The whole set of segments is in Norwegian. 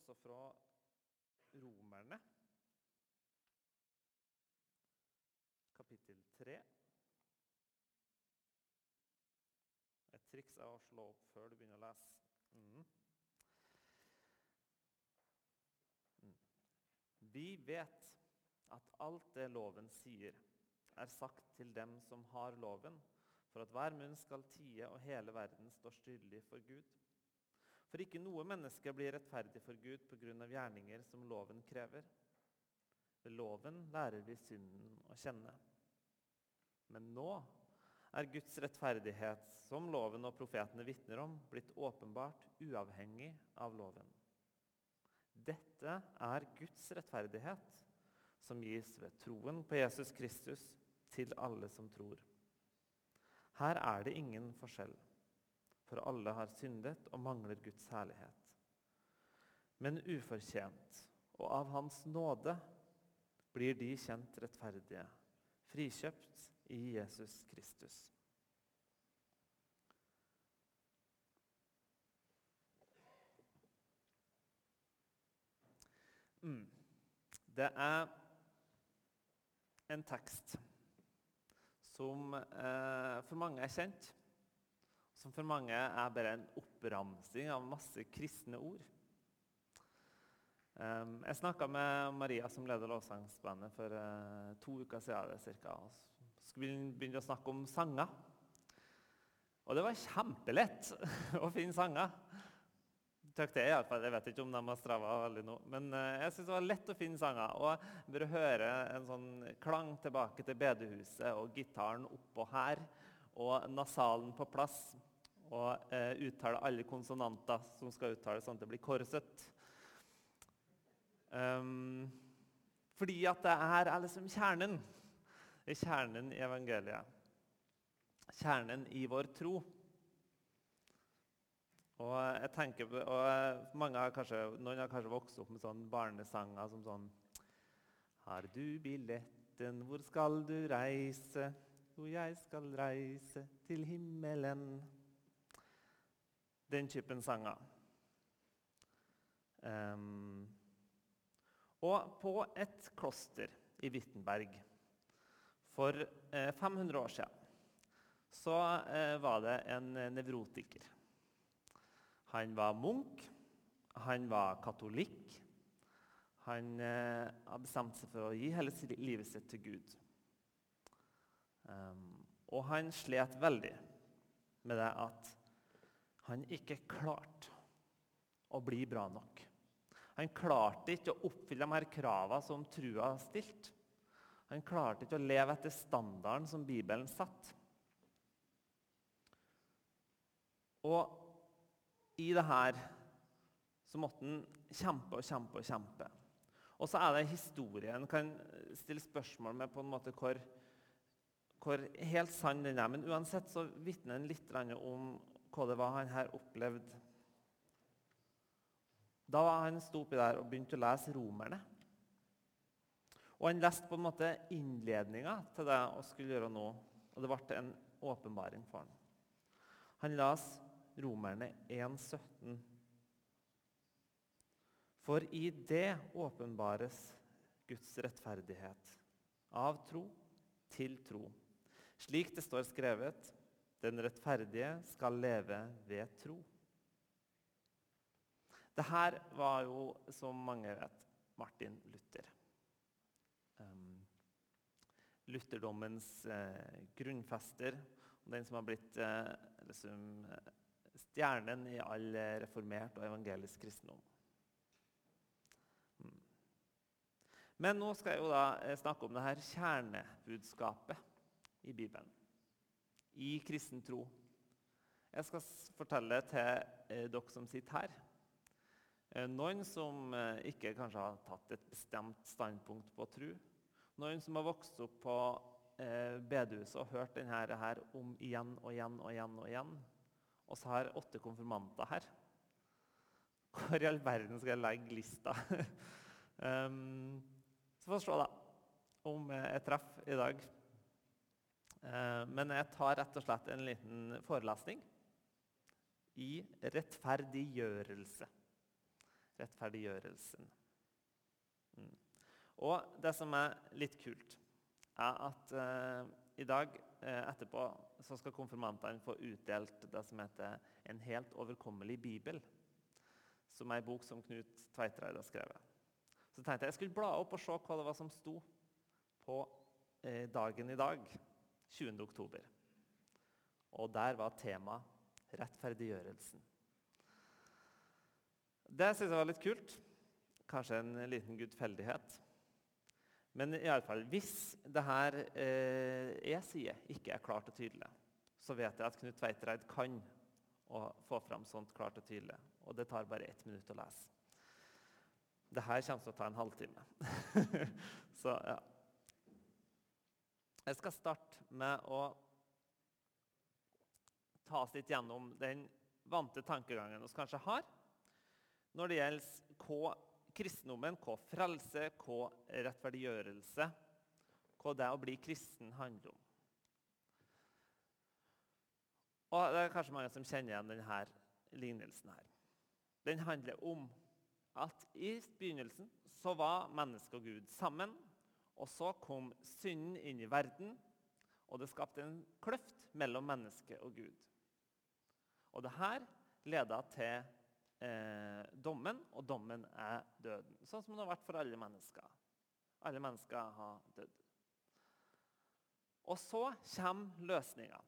også fra Romerne, kapittel 3. Et triks er å slå opp før du begynner å lese. Mm. Mm. Vi vet at alt det loven sier, er sagt til dem som har loven, for at hver munn skal tie og hele verden står skyldig for Gud. For ikke noe menneske blir rettferdig for Gud pga. gjerninger som loven krever. Ved loven lærer vi synden å kjenne. Men nå er Guds rettferdighet, som loven og profetene vitner om, blitt åpenbart uavhengig av loven. Dette er Guds rettferdighet, som gis ved troen på Jesus Kristus til alle som tror. Her er det ingen forskjell, for alle har syndet og mangler Guds herlighet. Men ufortjent og av Hans nåde blir de kjent rettferdige, frikjøpt i Jesus Kristus. Mm. Det er en tekst som eh, for mange er kjent, som for mange er bare en oppramsing av masse kristne ord. Um, jeg snakka med Maria, som leder lovsangsbandet, for uh, to uker siden. Cirka, skulle begynne å snakke om sanger. Og det var kjempelett å finne sanger. Takk jeg, i alle fall. Jeg vet ikke om de har strava veldig nå. Men uh, jeg synes det var lett å finne sanger. Og bare høre en sånn klang tilbake til bedehuset og gitaren oppå her og nasalen på plass. Og uh, uttale alle konsonanter som skal uttales sånn at det blir korset. Um, fordi at det her er liksom kjernen. Det er kjernen i evangeliet. Kjernen i vår tro. Og jeg tenker, og mange har kanskje, Noen har kanskje vokst opp med sånne barnesanger som sånn Har du billetten, hvor skal du reise? Jo, jeg skal reise til himmelen. Den typen sanger. Um, og på et kloster i Wittenberg for 500 eh, år siden så eh, var det en nevrotiker. Han var munk, han var katolikk. Han eh, hadde bestemt seg for å gi hele livet sitt til Gud. Um, og han slet veldig med det at han ikke klarte å bli bra nok. Han klarte ikke å oppfylle de her kravene som trua stilte. Han klarte ikke å leve etter standarden som Bibelen satte. Og i det her så måtte han kjempe og kjempe og kjempe. Og så er det historien kan stille spørsmål med på en måte hvor, hvor helt sann den er. Men uansett så vitner den litt om hva det var han her opplevde da han sto oppi der og begynte å lese Romerne. Og Han leste på en måte innledninga til det han skulle gjøre nå, og det ble en åpenbaring for ham. Han leste Romerne 1,17. For i det åpenbares Guds rettferdighet, av tro til tro. Slik det står skrevet, den rettferdige skal leve ved tro. Det her var jo, som mange vet, Martin Luther. Lutherdommens eh, grunnfester, den som har blitt eh, liksom, stjernen i all reformert og evangelisk kristendom. Mm. Men nå skal jeg jo da eh, snakke om det her kjernebudskapet i Bibelen. I kristen tro. Jeg skal fortelle til eh, dere som sitter her, Eh, noen som eh, ikke kanskje har tatt et bestemt standpunkt på tro. Noen som har vokst opp på eh, bedehuset og hørt denne om igjen og igjen og igjen. Og igjen. Og så har åtte konfirmanter her. Hvor i all verden skal jeg legge lista? um, så får vi se da, om jeg treffer i dag. Uh, men jeg tar rett og slett en liten forelesning i rettferdiggjørelse Rettferdiggjørelsen. Mm. Og det som er litt kult, er at eh, i dag eh, etterpå så skal konfirmantene få utdelt det som heter 'En helt overkommelig bibel', som er en bok som Knut Tveitreid har skrevet. Så tenkte jeg jeg skulle bla opp og se hva det var som sto på eh, dagen i dag, 20. oktober. Og der var temaet 'rettferdiggjørelsen'. Det syns jeg var litt kult. Kanskje en liten gudfeldighet. Men i alle fall, hvis det her eh, jeg sier, ikke er klart og tydelig, så vet jeg at Knut Tveitereid kan få fram sånt klart og tydelig. Og det tar bare ett minutt å lese. Det her kommer til å ta en halvtime. så ja. Jeg skal starte med å ta oss litt gjennom den vante tankegangen vi kanskje har når det gjelder hva kristendommen, hva frelse, hva rettferdiggjørelse, hva det å bli kristen handler om. Og Det er kanskje mange som kjenner igjen denne lignelsen. her. Den handler om at i begynnelsen så var menneske og Gud sammen. Og så kom synden inn i verden, og det skapte en kløft mellom menneske og Gud. Og det her leda til eh, dommen, og dommen er døden. Sånn som det har vært for alle mennesker. Alle mennesker har dødd. Og så kommer løsninga.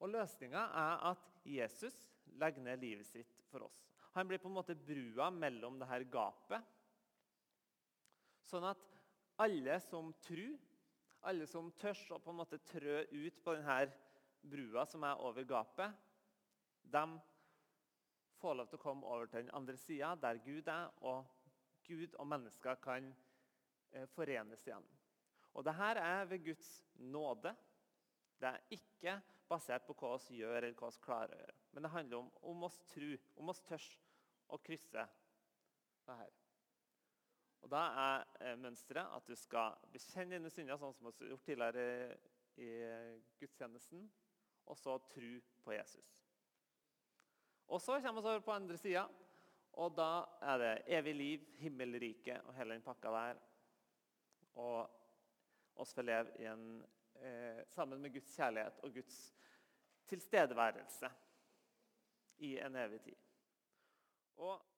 Og løsninga er at Jesus legger ned livet sitt for oss. Han blir på en måte brua mellom det her gapet. Sånn at alle som tror, alle som tør å på en måte trø ut på denne brua som er over gapet, de får lov til å komme over til den andre sida, der Gud er, og Gud og mennesker kan eh, forenes igjen. Og Dette er ved Guds nåde. Det er ikke basert på hva vi gjør eller hva vi klarer å gjøre. Men det handler om om oss tro, om oss tørs å krysse det her. Og Da er eh, mønsteret at du skal bekjenne dine synder, sånn som vi har gjort tidligere i gudstjenesten, og så tro på Jesus. Og Så kommer vi over på andre sida, og da er det evig liv, himmelrike og hele den pakka der. Og oss får leve en, eh, sammen med Guds kjærlighet og Guds tilstedeværelse i en evig tid. Og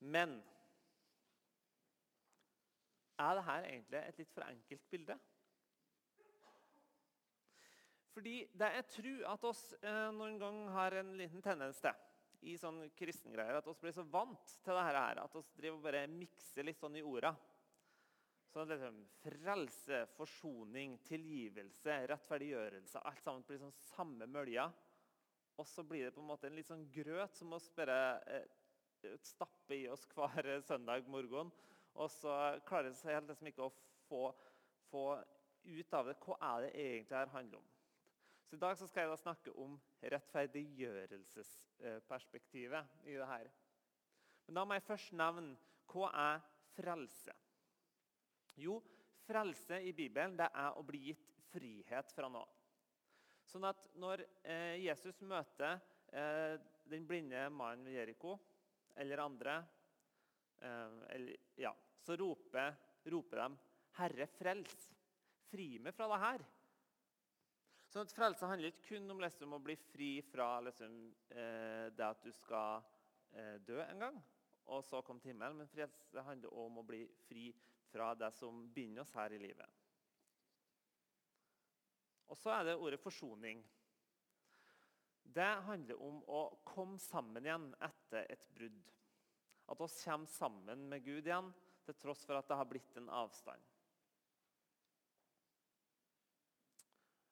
Men er dette egentlig et litt for enkelt bilde? Fordi det jeg tror at oss eh, noen gang har en liten tendens til i sånn kristengreier, at oss blir så vant til det her, at oss driver bare mikser litt sånn i orda. Sånn liksom, Frelse, forsoning, tilgivelse, rettferdiggjørelse Alt sammen blir sånn samme mølja. Og så blir det på en måte en litt sånn grøt som oss bare eh, stapper i oss hver søndag morgen. Og så klarer vi helt liksom ikke å få, få ut av det hva er det egentlig her handler om. Så I dag så skal jeg da snakke om rettferdiggjørelsesperspektivet i det her. Men da må jeg først nevne hva er frelse? Jo, frelse i Bibelen det er å bli gitt frihet fra noe. Sånn at når eh, Jesus møter eh, den blinde mannen ved Jeriko, eller andre, eh, eller, ja, så roper, roper de 'Herre, frels! Fri meg fra det her!' Sånn at Frelse handler ikke kun om liksom, å bli fri fra liksom, eh, det at du skal eh, dø en gang, og så komme til himmelen. Men frelse handler om å bli fri fra det som binder oss her i livet. Og så er det ordet forsoning. Det handler om å komme sammen igjen etter et brudd. At oss kommer sammen med Gud igjen, til tross for at det har blitt en avstand.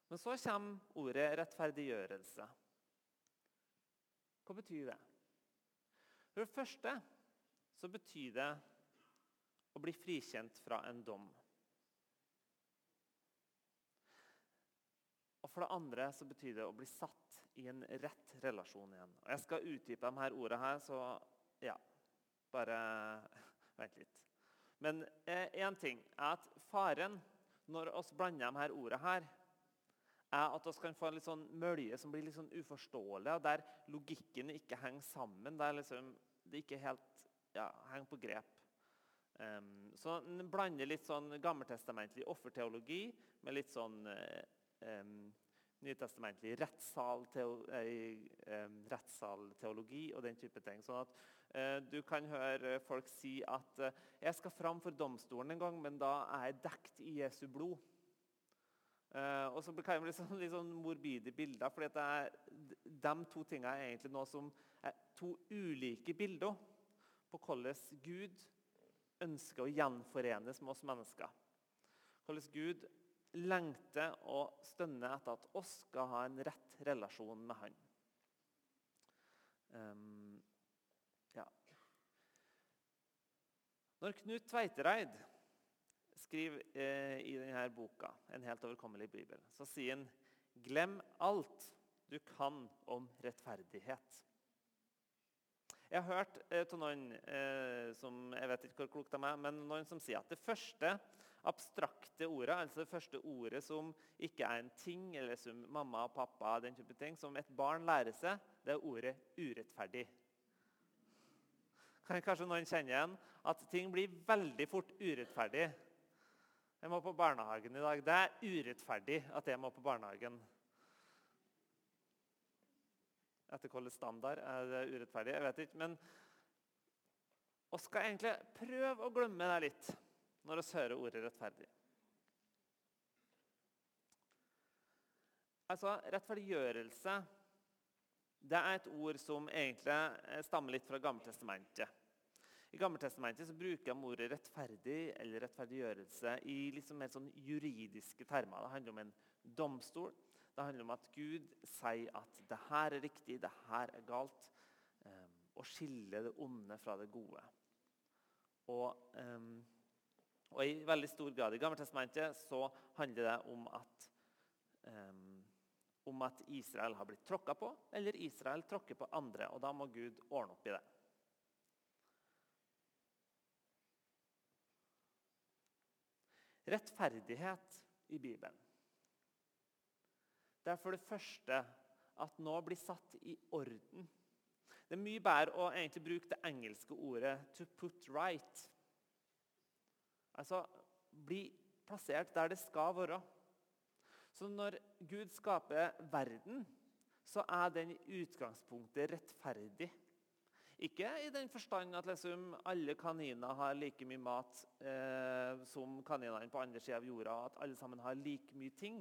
Men så kommer ordet rettferdiggjørelse. Hva betyr det? For det første så betyr det å bli frikjent fra en dom. For det andre så betyr det å bli satt i en rett relasjon igjen. Og Jeg skal utdype de her ordene her, så ja Bare vent litt. Men én eh, ting er at faren når vi blander de her ordene her, er at vi kan få en litt sånn mølje som blir litt sånn uforståelig, og der logikken ikke henger sammen. Der liksom det ikke helt ja, henger på grep. Um, så en blander litt sånn gammeltestamentlig offerteologi med litt sånn um, nytestamentlig rettssalteologi og den type ting. Sånn at uh, du kan høre folk si at uh, 'jeg skal fram for domstolen en gang, men da er jeg dekt i Jesu blod'. Uh, og så kan det bli sånn, litt sånn morbide bilder. for De to tingene er egentlig noe som er to ulike bilder på hvordan Gud ønsker å gjenforenes med oss mennesker. Hvordan Gud lengter og stønner etter at oss skal ha en rett relasjon med Han. Um, ja. Når Knut Tveitereid skriver eh, i denne boka, 'En helt overkommelig bibel', så sier han 'Glem alt du kan om rettferdighet'. Jeg har hørt eh, noen eh, som jeg vet ikke hvor klokt de er, men noen som sier at det første abstrakte ordet, altså det første ordet som ikke er en ting, eller som mamma og pappa, den type ting, som et barn lærer seg, det er ordet 'urettferdig'. Kan kanskje noen kjenne igjen at ting blir veldig fort urettferdig jeg må på barnehagen i dag. Det er urettferdig at jeg må på barnehagen. Etter hvilken standard er det urettferdig? Jeg vet ikke. Men vi skal egentlig prøve å glemme det litt når vi hører ordet rettferdig. Altså, Rettferdiggjørelse det er et ord som egentlig stammer litt fra Gammeltestamentet. I Gammeltestamentet bruker de ordet rettferdig eller rettferdiggjørelse i liksom mer sånn juridiske termer. Det handler om en domstol. Det handler om at Gud sier at det her er riktig, det her er galt. Um, og skille det onde fra det gode. Og, um, og i veldig stor grad i Gammeltestamentet så handler det om at, um, om at Israel har blitt tråkka på, eller Israel tråkker på andre. Og da må Gud ordne opp i det. Rettferdighet i Bibelen. Det er for det første at noe blir satt i orden. Det er mye bedre å egentlig bruke det engelske ordet 'to put right'. Altså bli plassert der det skal være. Så når Gud skaper verden, så er den i utgangspunktet rettferdig. Ikke i den forstand at liksom alle kaniner har like mye mat eh, som kaninene på andre sida av jorda, at alle sammen har like mye ting.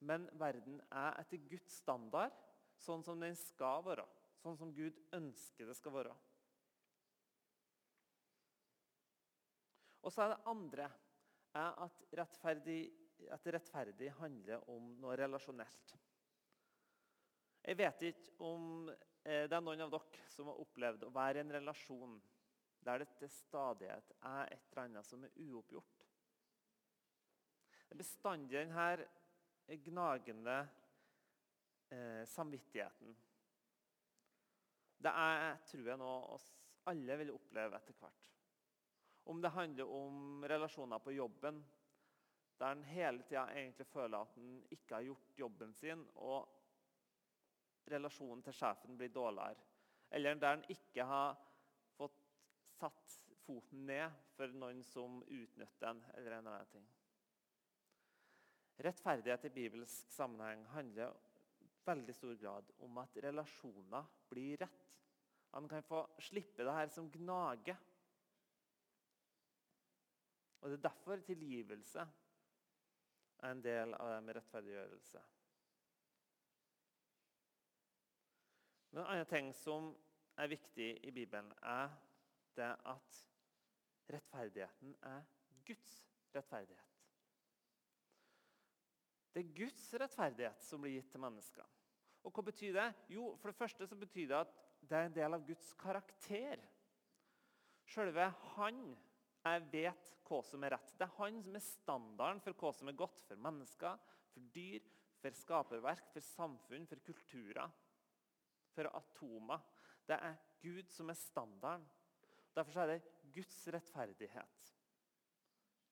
Men verden er etter Guds standard sånn som den skal være. Sånn som Gud ønsker det skal være. Og så er det andre er at rettferdig, at rettferdig handler om noe relasjonelt. Jeg vet ikke om Eh, det er noen av dere som har opplevd å være i en relasjon der det til stadighet er et eller annet som er uoppgjort. Det er bestandig denne gnagende eh, samvittigheten. Det er, tror jeg, noe oss alle vil oppleve etter hvert. Om det handler om relasjoner på jobben, der en hele tida egentlig føler at en ikke har gjort jobben sin, og relasjonen til sjefen blir dårligere. Eller der en ikke har fått satt foten ned for noen som utnytter en. eller en annen ting. Rettferdighet i bibelsk sammenheng handler i veldig stor grad om at relasjoner blir rett. Han kan få slippe det her som gnager. Og Det er derfor tilgivelse er en del av det med rettferdiggjørelse. Men en annen ting som er viktig i Bibelen, er det at rettferdigheten er Guds rettferdighet. Det er Guds rettferdighet som blir gitt til mennesker. Og Hva betyr det? Jo, For det første så betyr det at det er en del av Guds karakter. Selve Han jeg vet hva som er rett. Det er han som er standarden for hva som er godt for mennesker, for dyr, for skaperverk, for samfunn, for kulturer for atomer. Det er Gud som er standarden. Derfor er det Guds rettferdighet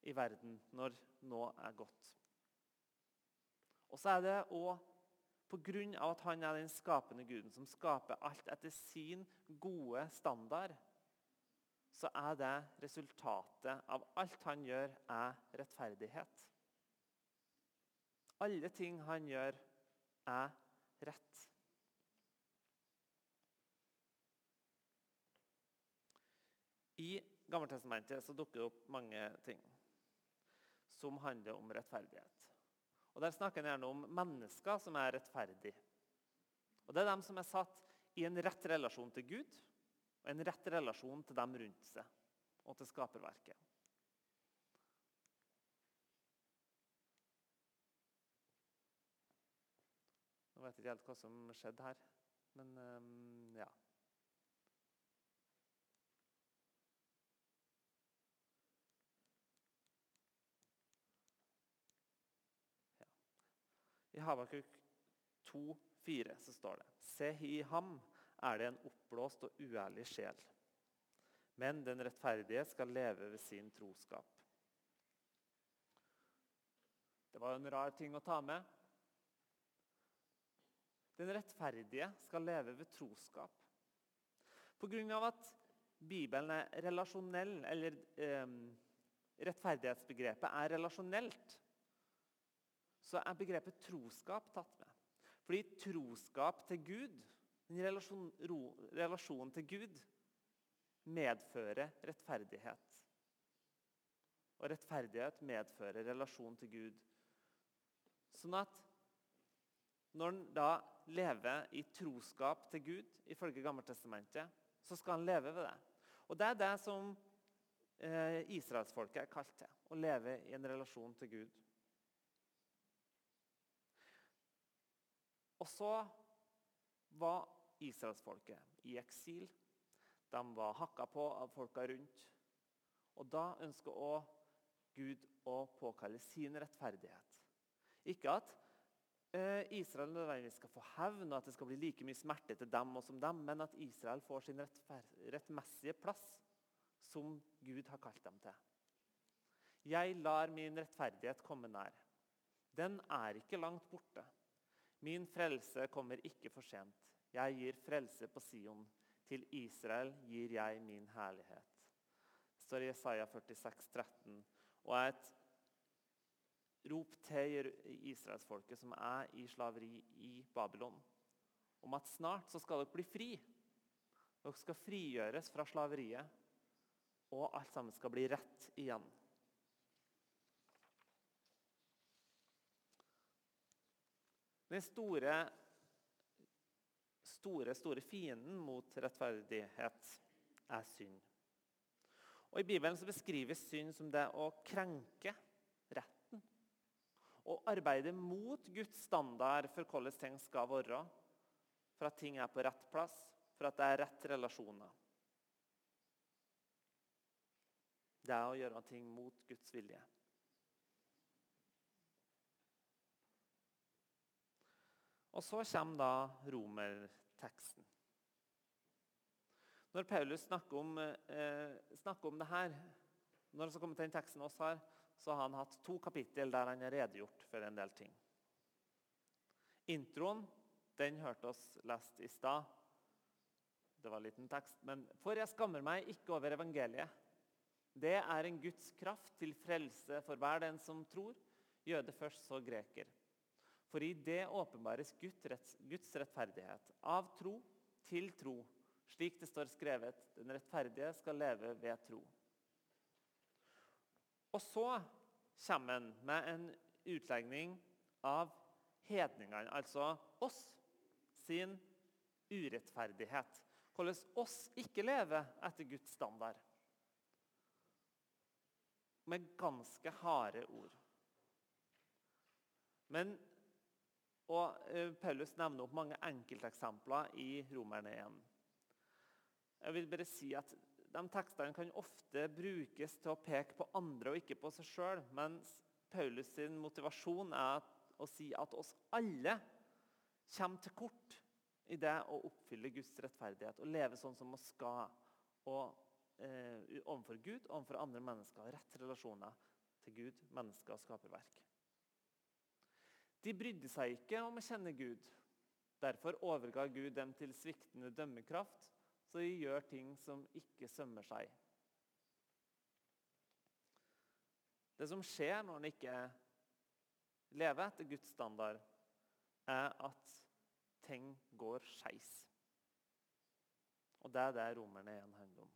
i verden når nå er godt. Og så er det òg pga. at han er den skapende guden som skaper alt etter sin gode standard, så er det resultatet av alt han gjør, er rettferdighet. Alle ting han gjør, er rett. I Gammeltestamentet dukker det opp mange ting som handler om rettferdighet. Og Der snakker han gjerne om mennesker som er rettferdige. Og Det er dem som er satt i en rett relasjon til Gud og en rett relasjon til dem rundt seg og til skaperverket. Nå vet jeg ikke helt hva som skjedde her, men um, ja. I Habakuk 2,4 så står det Se, i ham er det en oppblåst og uærlig sjel. Men den rettferdige skal leve ved sin troskap. Det var en rar ting å ta med. Den rettferdige skal leve ved troskap. Pga. at Bibelen er relasjonell, eller eh, rettferdighetsbegrepet er relasjonelt, så er begrepet troskap tatt med. Fordi troskap til Gud, en relasjon, relasjon til Gud, medfører rettferdighet. Og rettferdighet medfører relasjon til Gud. Sånn at når en da lever i troskap til Gud, ifølge Gammeltestamentet, så skal han leve ved det. Og Det er det som eh, israelsfolket er kalt til. Å leve i en relasjon til Gud. Og så var israelsfolket i eksil. De var hakka på av folka rundt. Og da ønsker også Gud å påkalle sin rettferdighet. Ikke at eh, Israel nødvendigvis skal få hevn, og at det skal bli like mye smerte til dem og som dem, men at Israel får sin rettmessige plass som Gud har kalt dem til. Jeg lar min rettferdighet komme nær. Den er ikke langt borte. Min frelse kommer ikke for sent. Jeg gir frelse på Sion. Til Israel gir jeg min herlighet. Det står i Jesaja 46, 13, og er et rop til israelsfolket som er i slaveri i Babylon, om at snart så skal dere bli fri. Dere skal frigjøres fra slaveriet, og alt sammen skal bli rett igjen. Den store, store, store fienden mot rettferdighet er synd. Og I Bibelen så beskrives synd som det å krenke retten. Å arbeide mot Guds standard for hvordan ting skal være. For at ting er på rett plass, for at det er rett relasjoner. Det er å gjøre ting mot Guds vilje. Og så kommer da romerteksten. Når Paulus snakker om, eh, snakker om det her, når han kommer til den teksten oss her, så har han hatt to kapittel der han har redegjort for en del ting. Introen den hørte oss lest i stad. Det var en liten tekst. Men for jeg skammer meg ikke over evangeliet. Det er en Guds kraft til frelse for hver den som tror, jøde først, så greker. For i det åpenbares Guds rettferdighet, av tro til tro, slik det står skrevet, den rettferdige skal leve ved tro. Og så kommer han med en utlegning av hedningene, altså oss sin urettferdighet. Hvordan oss ikke lever etter Guds standard. Med ganske harde ord. Men og eh, Paulus nevner opp mange enkelteksempler i Romerne 1. Jeg vil bare si at De tekstene kan ofte brukes til å peke på andre og ikke på seg sjøl, mens Paulus sin motivasjon er å si at oss alle kommer til kort i det å oppfylle Guds rettferdighet og leve sånn som vi skal. Og, eh, overfor Gud overfor andre mennesker. Rett relasjoner til Gud, mennesker og skaperverk. De brydde seg ikke om å kjenne Gud. Derfor overga Gud dem til sviktende dømmekraft, så de gjør ting som ikke sømmer seg. Det som skjer når en ikke lever etter Guds standard, er at ting går skeis. Og det er det romerne igjen handler om.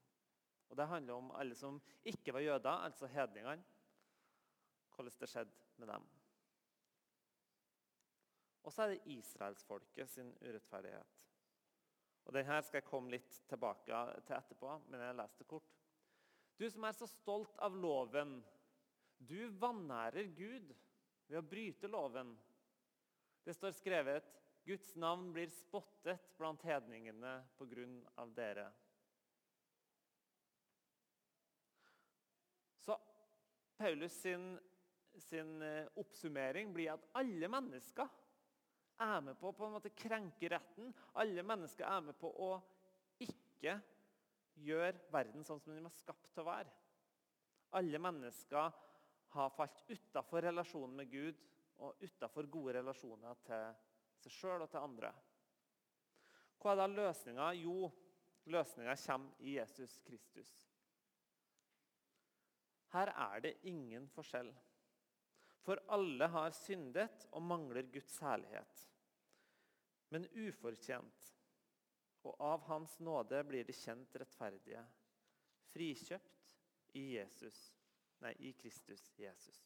Og Det handler om alle som ikke var jøder, altså hedningene. Hvordan det skjedde med dem. Og så er det israelsfolket sin urettferdighet. Og Den her skal jeg komme litt tilbake til etterpå, men jeg leser det kort. Du som er så stolt av loven, du vanærer Gud ved å bryte loven. Det står skrevet Guds navn blir spottet blant hedningene på grunn av dere. Så Paulus sin, sin eh, oppsummering blir at alle mennesker er med på å på en måte krenke retten. Alle mennesker er med på å ikke gjøre verden sånn som den var skapt til å være. Alle mennesker har falt utafor relasjonen med Gud og utafor gode relasjoner til seg sjøl og til andre. Hva er da løsninga? Jo, løsninga kommer i Jesus Kristus. Her er det ingen forskjell. For alle har syndet og mangler Guds herlighet. Men ufortjent, og av Hans nåde blir de kjent rettferdige, frikjøpt i Jesus, nei, i Kristus Jesus.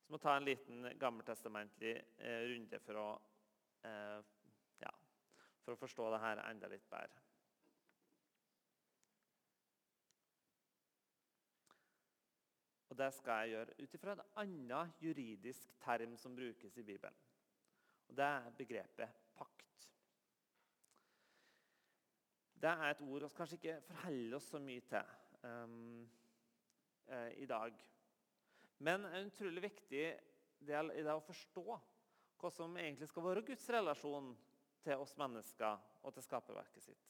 Så må ta en liten gammeltestamentlig eh, runde for å, eh, ja, for å forstå det her enda litt bedre. Det skal jeg gjøre ut ifra en annen juridisk term som brukes i Bibelen. Og Det er begrepet pakt. Det er et ord vi kanskje ikke forholder oss så mye til um, i dag. Men en utrolig viktig del i det å forstå hva som egentlig skal være Guds relasjon til oss mennesker og til skaperverket sitt.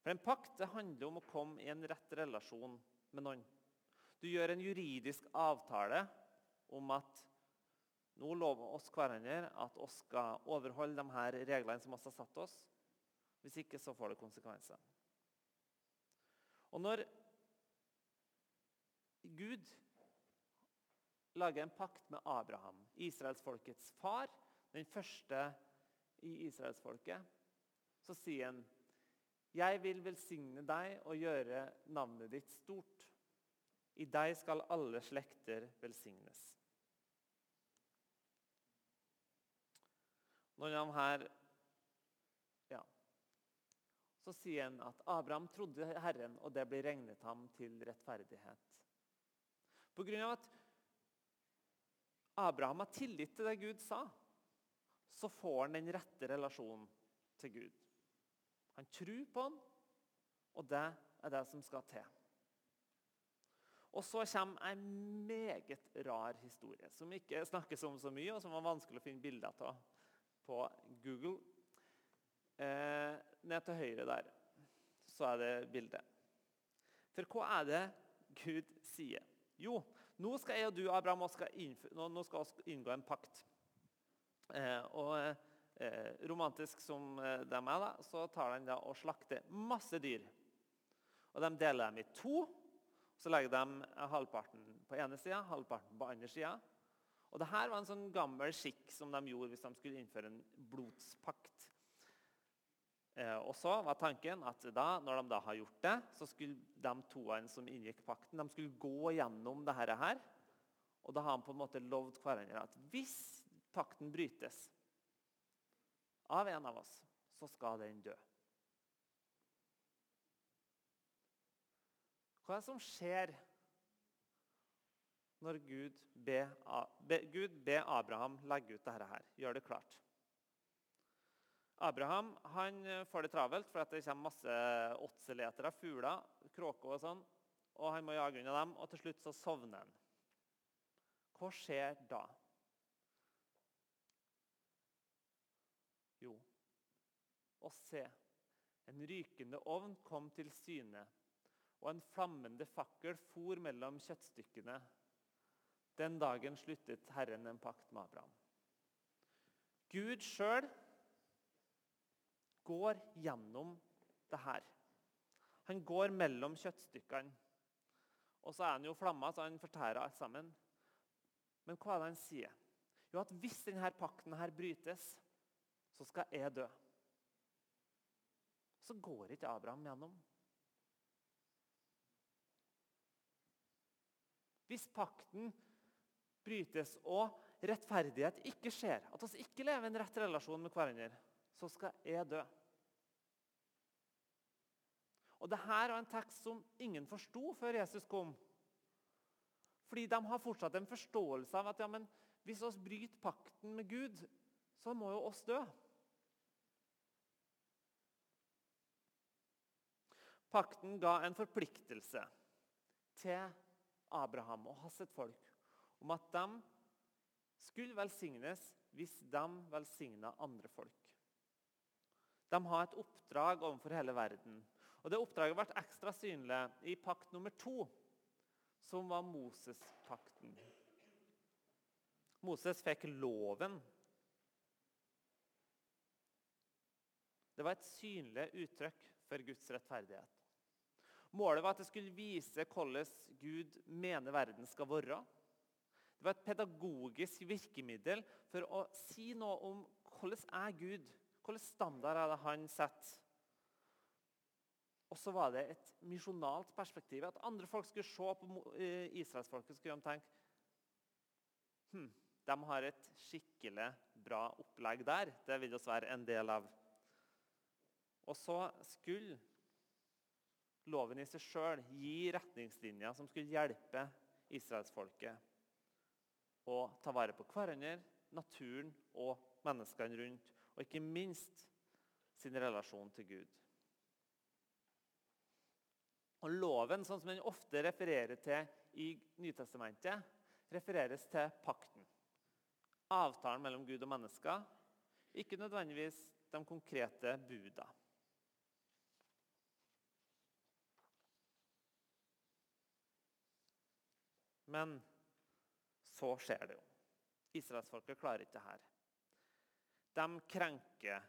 For En pakt det handler om å komme i en rett relasjon med noen. Du gjør en juridisk avtale om at nå lover oss hverandre at vi skal overholde de her reglene som vi har satt oss. Hvis ikke, så får det konsekvenser. Og når Gud lager en pakt med Abraham, israelsfolkets far, den første i israelsfolket, så sier han jeg vil velsigne deg og gjøre navnet ditt stort. I deg skal alle slekter velsignes. Av dem her ja, Så sier han at Abraham trodde Herren, og det ble regnet ham til rettferdighet. På grunn av at Abraham har tillit til det Gud sa, så får han den rette relasjonen til Gud. Han tror på han, og det er det som skal til. Og så kommer en meget rar historie, som ikke snakkes om så mye, og som var vanskelig å finne bilder av på Google. Eh, ned til høyre der så er det bildet. For hva er det Gud sier? Jo, nå skal jeg og du, Abraham, skal nå skal vi inngå en pakt. Eh, og eh, romantisk som eh, de er, da, så tar de da og slakter masse dyr. Og De deler dem i to. Så legger de halvparten på ene sida, halvparten på andre sida. Og Dette var en sånn gammel skikk som de gjorde hvis de skulle innføre en blodspakt. Eh, og så var tanken at da, når de da har gjort det, så skulle de toene som inngikk pakten, de skulle gå gjennom dette her. Og da har de på en måte lovd hverandre at hvis pakten brytes av en av oss, så skal den dø. Hva er det som skjer når Gud ber, Gud ber Abraham legge ut dette her, gjør det klart? Abraham han får det travelt for det kommer masse åtseletere, fugler, kråker og sånn. og Han må jage unna dem, og til slutt så sovner han. Hva skjer da? Jo, og se. En rykende ovn kom til syne og en flammende fakkel for mellom kjøttstykkene. Den dagen sluttet Herren en pakt med Abraham. Gud sjøl går gjennom det her. Han går mellom kjøttstykkene. Og så er han jo flamma, så han fortærer alt sammen. Men hva er det han sier? Jo, at hvis denne pakten her brytes, så skal jeg dø. Så går ikke Abraham gjennom. Hvis pakten brytes og rettferdighet ikke skjer, at vi ikke lever i en rett relasjon med hverandre, så skal jeg dø. Og Dette var en tekst som ingen forsto før Jesus kom. Fordi de har fortsatt en forståelse av at ja, men hvis vi bryter pakten med Gud, så må jo oss dø. Pakten ga en forpliktelse til Abraham og hans folk om at de skulle velsignes hvis de velsigna andre folk. De har et oppdrag overfor hele verden. Og Det oppdraget ble ekstra synlig i pakt nummer to, som var Moses-pakten. Moses fikk loven. Det var et synlig uttrykk for Guds rettferdighet. Målet var at det skulle vise hvordan Gud mener verden skal være. Det var et pedagogisk virkemiddel for å si noe om hvordan er Gud Hvilken standard er det han setter? Og så var det et misjonalt perspektiv. At andre folk skulle se på israelsfolket skulle de tenke hm, de har et skikkelig bra opplegg der. Det vil vi være en del av. Og så skulle loven i seg sjøl gi retningslinjer som skulle hjelpe israelsfolket å ta vare på hverandre, naturen og menneskene rundt. Og ikke minst sin relasjon til Gud. Og Loven, sånn som den ofte refererer til i Nytestamentet, refereres til pakten. Avtalen mellom Gud og mennesker, ikke nødvendigvis de konkrete buda. Men så skjer det jo. Israelsfolket klarer ikke det her. De krenker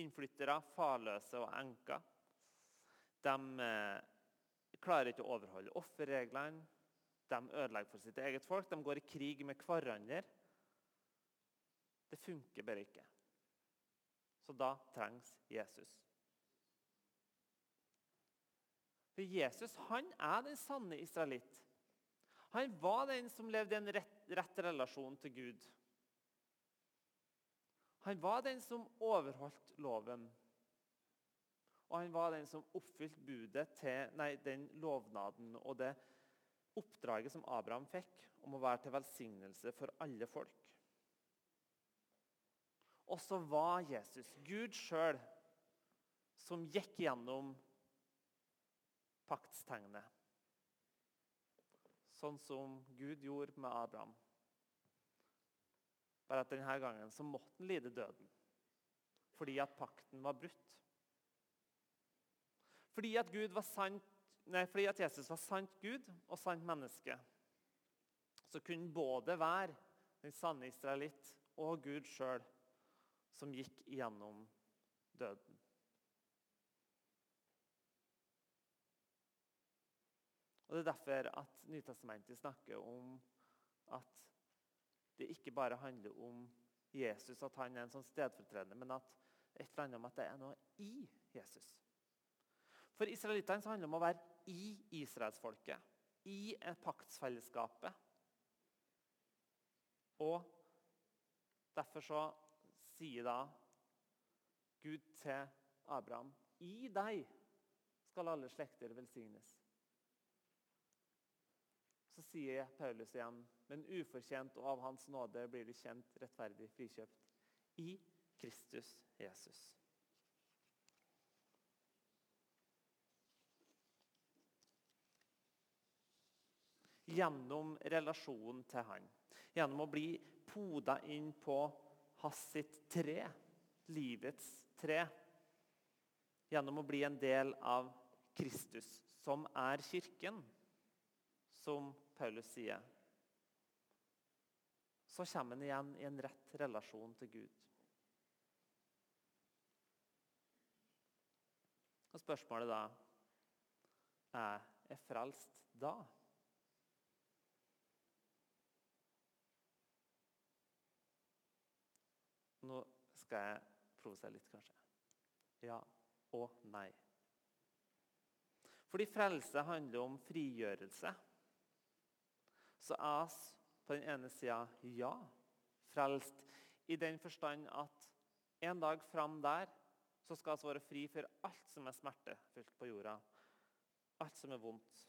innflyttere, farløse og enker. De eh, klarer ikke å overholde offerreglene. De ødelegger for sitt eget folk. De går i krig med hverandre. Det funker bare ikke. Så da trengs Jesus. For Jesus han er den sanne israelitt. Han var den som levde i en rett, rett relasjon til Gud. Han var den som overholdt loven. Og han var den som oppfylte budet til nei, den lovnaden og det oppdraget som Abraham fikk om å være til velsignelse for alle folk. Og så var Jesus, Gud sjøl, som gikk gjennom paktstegnet. Sånn som Gud gjorde med Abraham. Bare at denne gangen så måtte han lide døden. Fordi at pakten var brutt. Fordi at, sant, nei, fordi at Jesus var sant Gud og sant menneske, så kunne både være den sanne israelitt og Gud sjøl som gikk gjennom døden. Og Det er derfor at Nytestamentet snakker om at det ikke bare handler om Jesus, at han er en sånn stedfortredende, men at et eller annet om at det er noe i Jesus. For israelittene handler det om å være i israelsfolket, i paktsfellesskapet. Og derfor så sier da Gud til Abraham I deg skal alle slekter velsignes. Så sier Paulus igjen men ufortjent og av Hans nåde blir de kjent, rettferdig, frikjøpt i Kristus Jesus. Gjennom relasjonen til Han. Gjennom å bli poda inn på hans sitt tre, livets tre. Gjennom å bli en del av Kristus, som er kirken, som Paulus sier, så kommer han igjen i en rett relasjon til Gud. Og Spørsmålet da er er frelst da? Nå skal jeg provosere litt, kanskje. Ja og nei. Fordi frelse handler om frigjørelse. Så er vi på den ene sida ja, frelst i den forstand at en dag fram der så skal vi være fri for alt som er smertefullt på jorda. Alt som er vondt.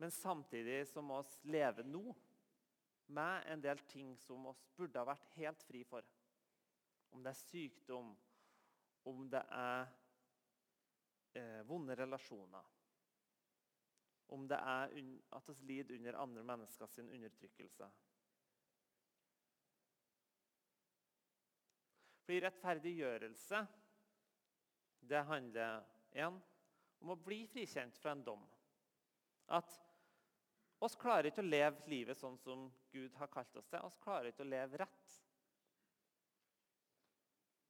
Men samtidig så må vi leve nå med en del ting som vi burde ha vært helt fri for. Om det er sykdom, om det er eh, vonde relasjoner, om det er at vi lider under andre menneskers undertrykkelse. Fordi rettferdiggjørelse det handler igjen om å bli frikjent fra en dom. At oss klarer ikke å leve livet sånn som Gud har kalt oss til. Oss klarer ikke å leve rett.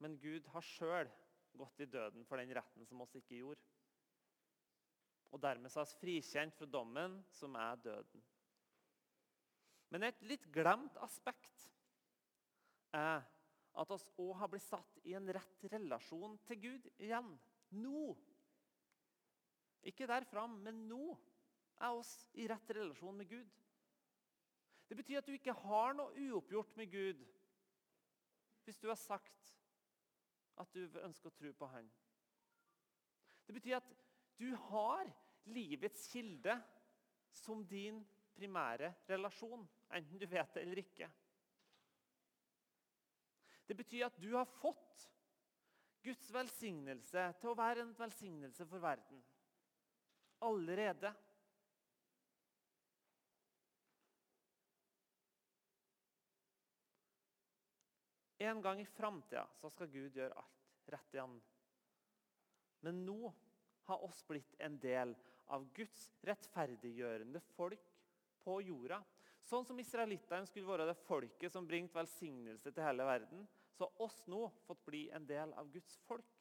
Men Gud har sjøl gått i døden for den retten som oss ikke gjorde. Og dermed er vi frikjent fra dommen, som er døden. Men et litt glemt aspekt er at oss òg har blitt satt i en rett relasjon til Gud igjen. Nå. Ikke der fram, men nå er oss i rett relasjon med Gud. Det betyr at du ikke har noe uoppgjort med Gud hvis du har sagt at du ønsker å tro på Han. Det betyr at du har livets kilde som din primære relasjon, enten du vet det eller ikke. Det betyr at du har fått Guds velsignelse til å være en velsignelse for verden. Allerede. En gang i framtida skal Gud gjøre alt rett igjen. Men nå har oss blitt en del av Guds rettferdiggjørende folk på jorda. Sånn som israelittene skulle være det folket som bringte velsignelse til hele verden, så har oss nå fått bli en del av Guds folk.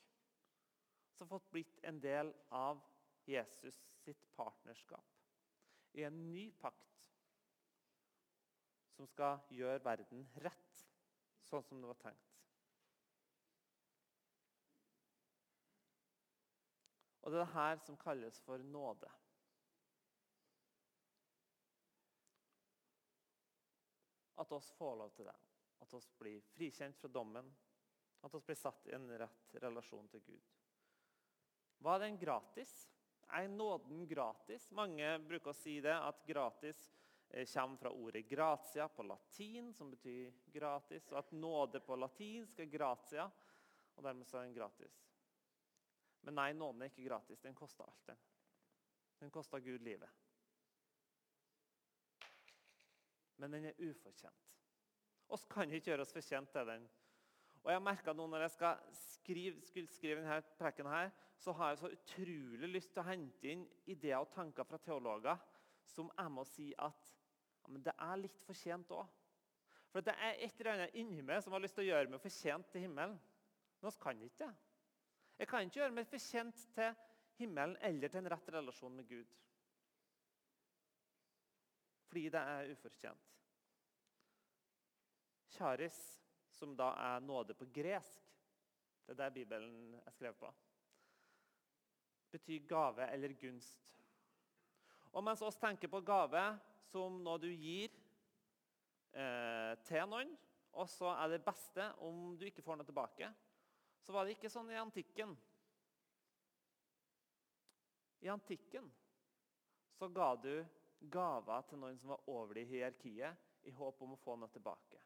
Så har fått blitt en del av Jesus sitt partnerskap i en ny pakt som skal gjøre verden rett, sånn som det var tenkt. Og det er det her som kalles for nåde. At oss får lov til det. At oss blir frikjent fra dommen. At oss blir satt i en rett relasjon til Gud. Var den gratis? Er nåden gratis? Mange bruker å si det, at gratis eh, kommer fra ordet 'gratia' på latin, som betyr gratis, og at nåde på latinsk er 'gratia', og dermed så er den gratis. Men nei, nåden er ikke gratis. Den koster alt. Den Den koster Gud livet. Men den er ufortjent. Oss kan ikke gjøre oss fortjent til den. Og jeg merka nå når jeg skal skrive, skulle skrive denne preken, her, så har jeg så utrolig lyst til å hente inn ideer og tanker fra teologer som jeg må si at ja, men det er litt fortjent òg. For det er et eller annet inni meg som har lyst til å gjøre meg fortjent til himmelen. Men vi kan ikke det. Jeg kan ikke gjøre meg fortjent til himmelen eller til en rett relasjon med Gud. Fordi det er ufortjent. Charis, som da er nåde på gresk, det er det Bibelen er skrevet på, betyr gave eller gunst. Og mens oss tenker på gave som noe du gir eh, til noen, og så er det beste om du ikke får noe tilbake, så var det ikke sånn i antikken. I antikken så ga du gaver til noen som var over i hierarkiet, i håp om å få noe tilbake.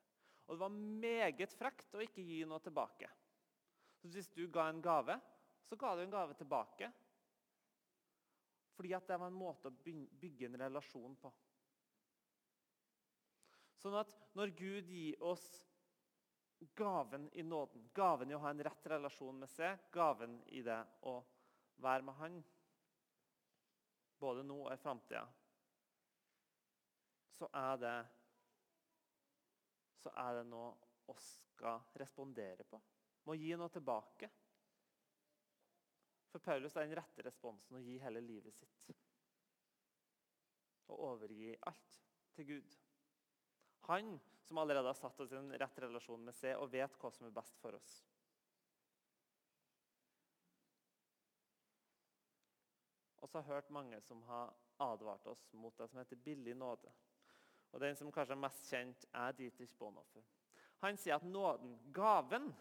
Og det var meget frekt å ikke gi noe tilbake. Så Hvis du ga en gave, så ga du en gave tilbake. Fordi at det var en måte å bygge en relasjon på. Sånn at når Gud gir oss gaven i nåden. Gaven i å ha en rett relasjon med seg. Gaven i det å være med Han, både nå og i framtida, så er det så er det noe vi skal respondere på. Må gi noe tilbake. For Paulus er den rette responsen å gi hele livet sitt. Og overgi alt til Gud. Han som allerede har satt oss i en rett relasjon med seg og vet hva som er best for oss. Og så har jeg hørt mange som har advart oss mot det som heter billig nåde. Og Den som kanskje er mest kjent, er Dietrich Bonhoeffer. Han sier at nåden, gaven,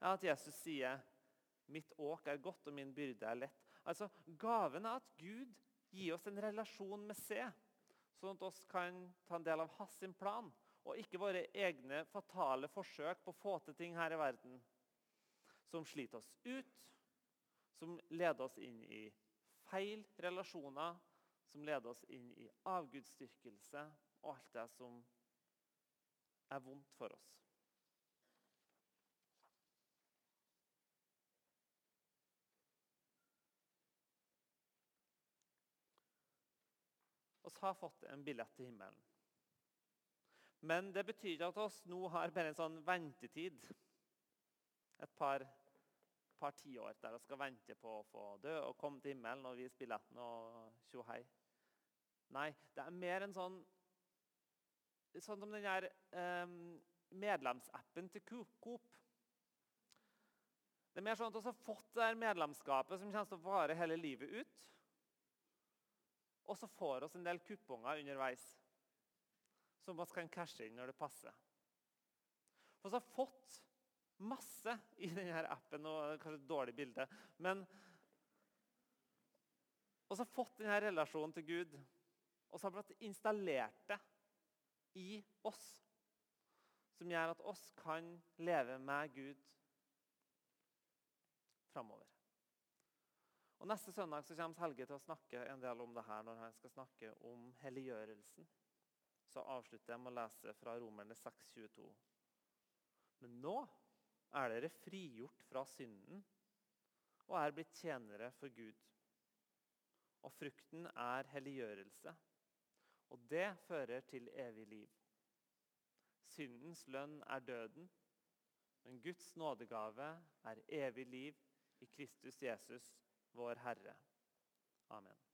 er at Jesus sier 'Mitt åk er godt, og min byrde er lett'. Altså, Gaven er at Gud gir oss en relasjon med seg, sånn at oss kan ta en del av hans plan, og ikke våre egne fatale forsøk på å få til ting her i verden som sliter oss ut, som leder oss inn i feil relasjoner, som leder oss inn i avgudsdyrkelse og alt det som er vondt for oss. Vi har fått en billett til himmelen. Men det betyr at oss nå har bare en sånn ventetid. Et par, par tiår der vi skal vente på å få dø og komme til himmelen og vise billetten og tjohei. Nei, det er mer en sånn Sånn som den der eh, medlemsappen til Coop. Det er mer sånn at vi har fått det medlemskapet som kommer til å vare hele livet ut. Og så får oss en del kuponger underveis som vi kan cashe inn når det passer. For vi har fått masse i denne appen. og Kanskje et dårlig bilde. Men vi har fått denne relasjonen til Gud, og så har vi installert det i oss. Som gjør at oss kan leve med Gud framover. Og Neste søndag så kommer Helge til å snakke en del om det her når han skal snakke om helliggjørelsen. Så avslutter jeg med å lese fra Romerne 6,22. Men nå er dere frigjort fra synden og er blitt tjenere for Gud. Og frukten er helliggjørelse, og det fører til evig liv. Syndens lønn er døden, men Guds nådegave er evig liv i Kristus Jesus vår Herre. Amen.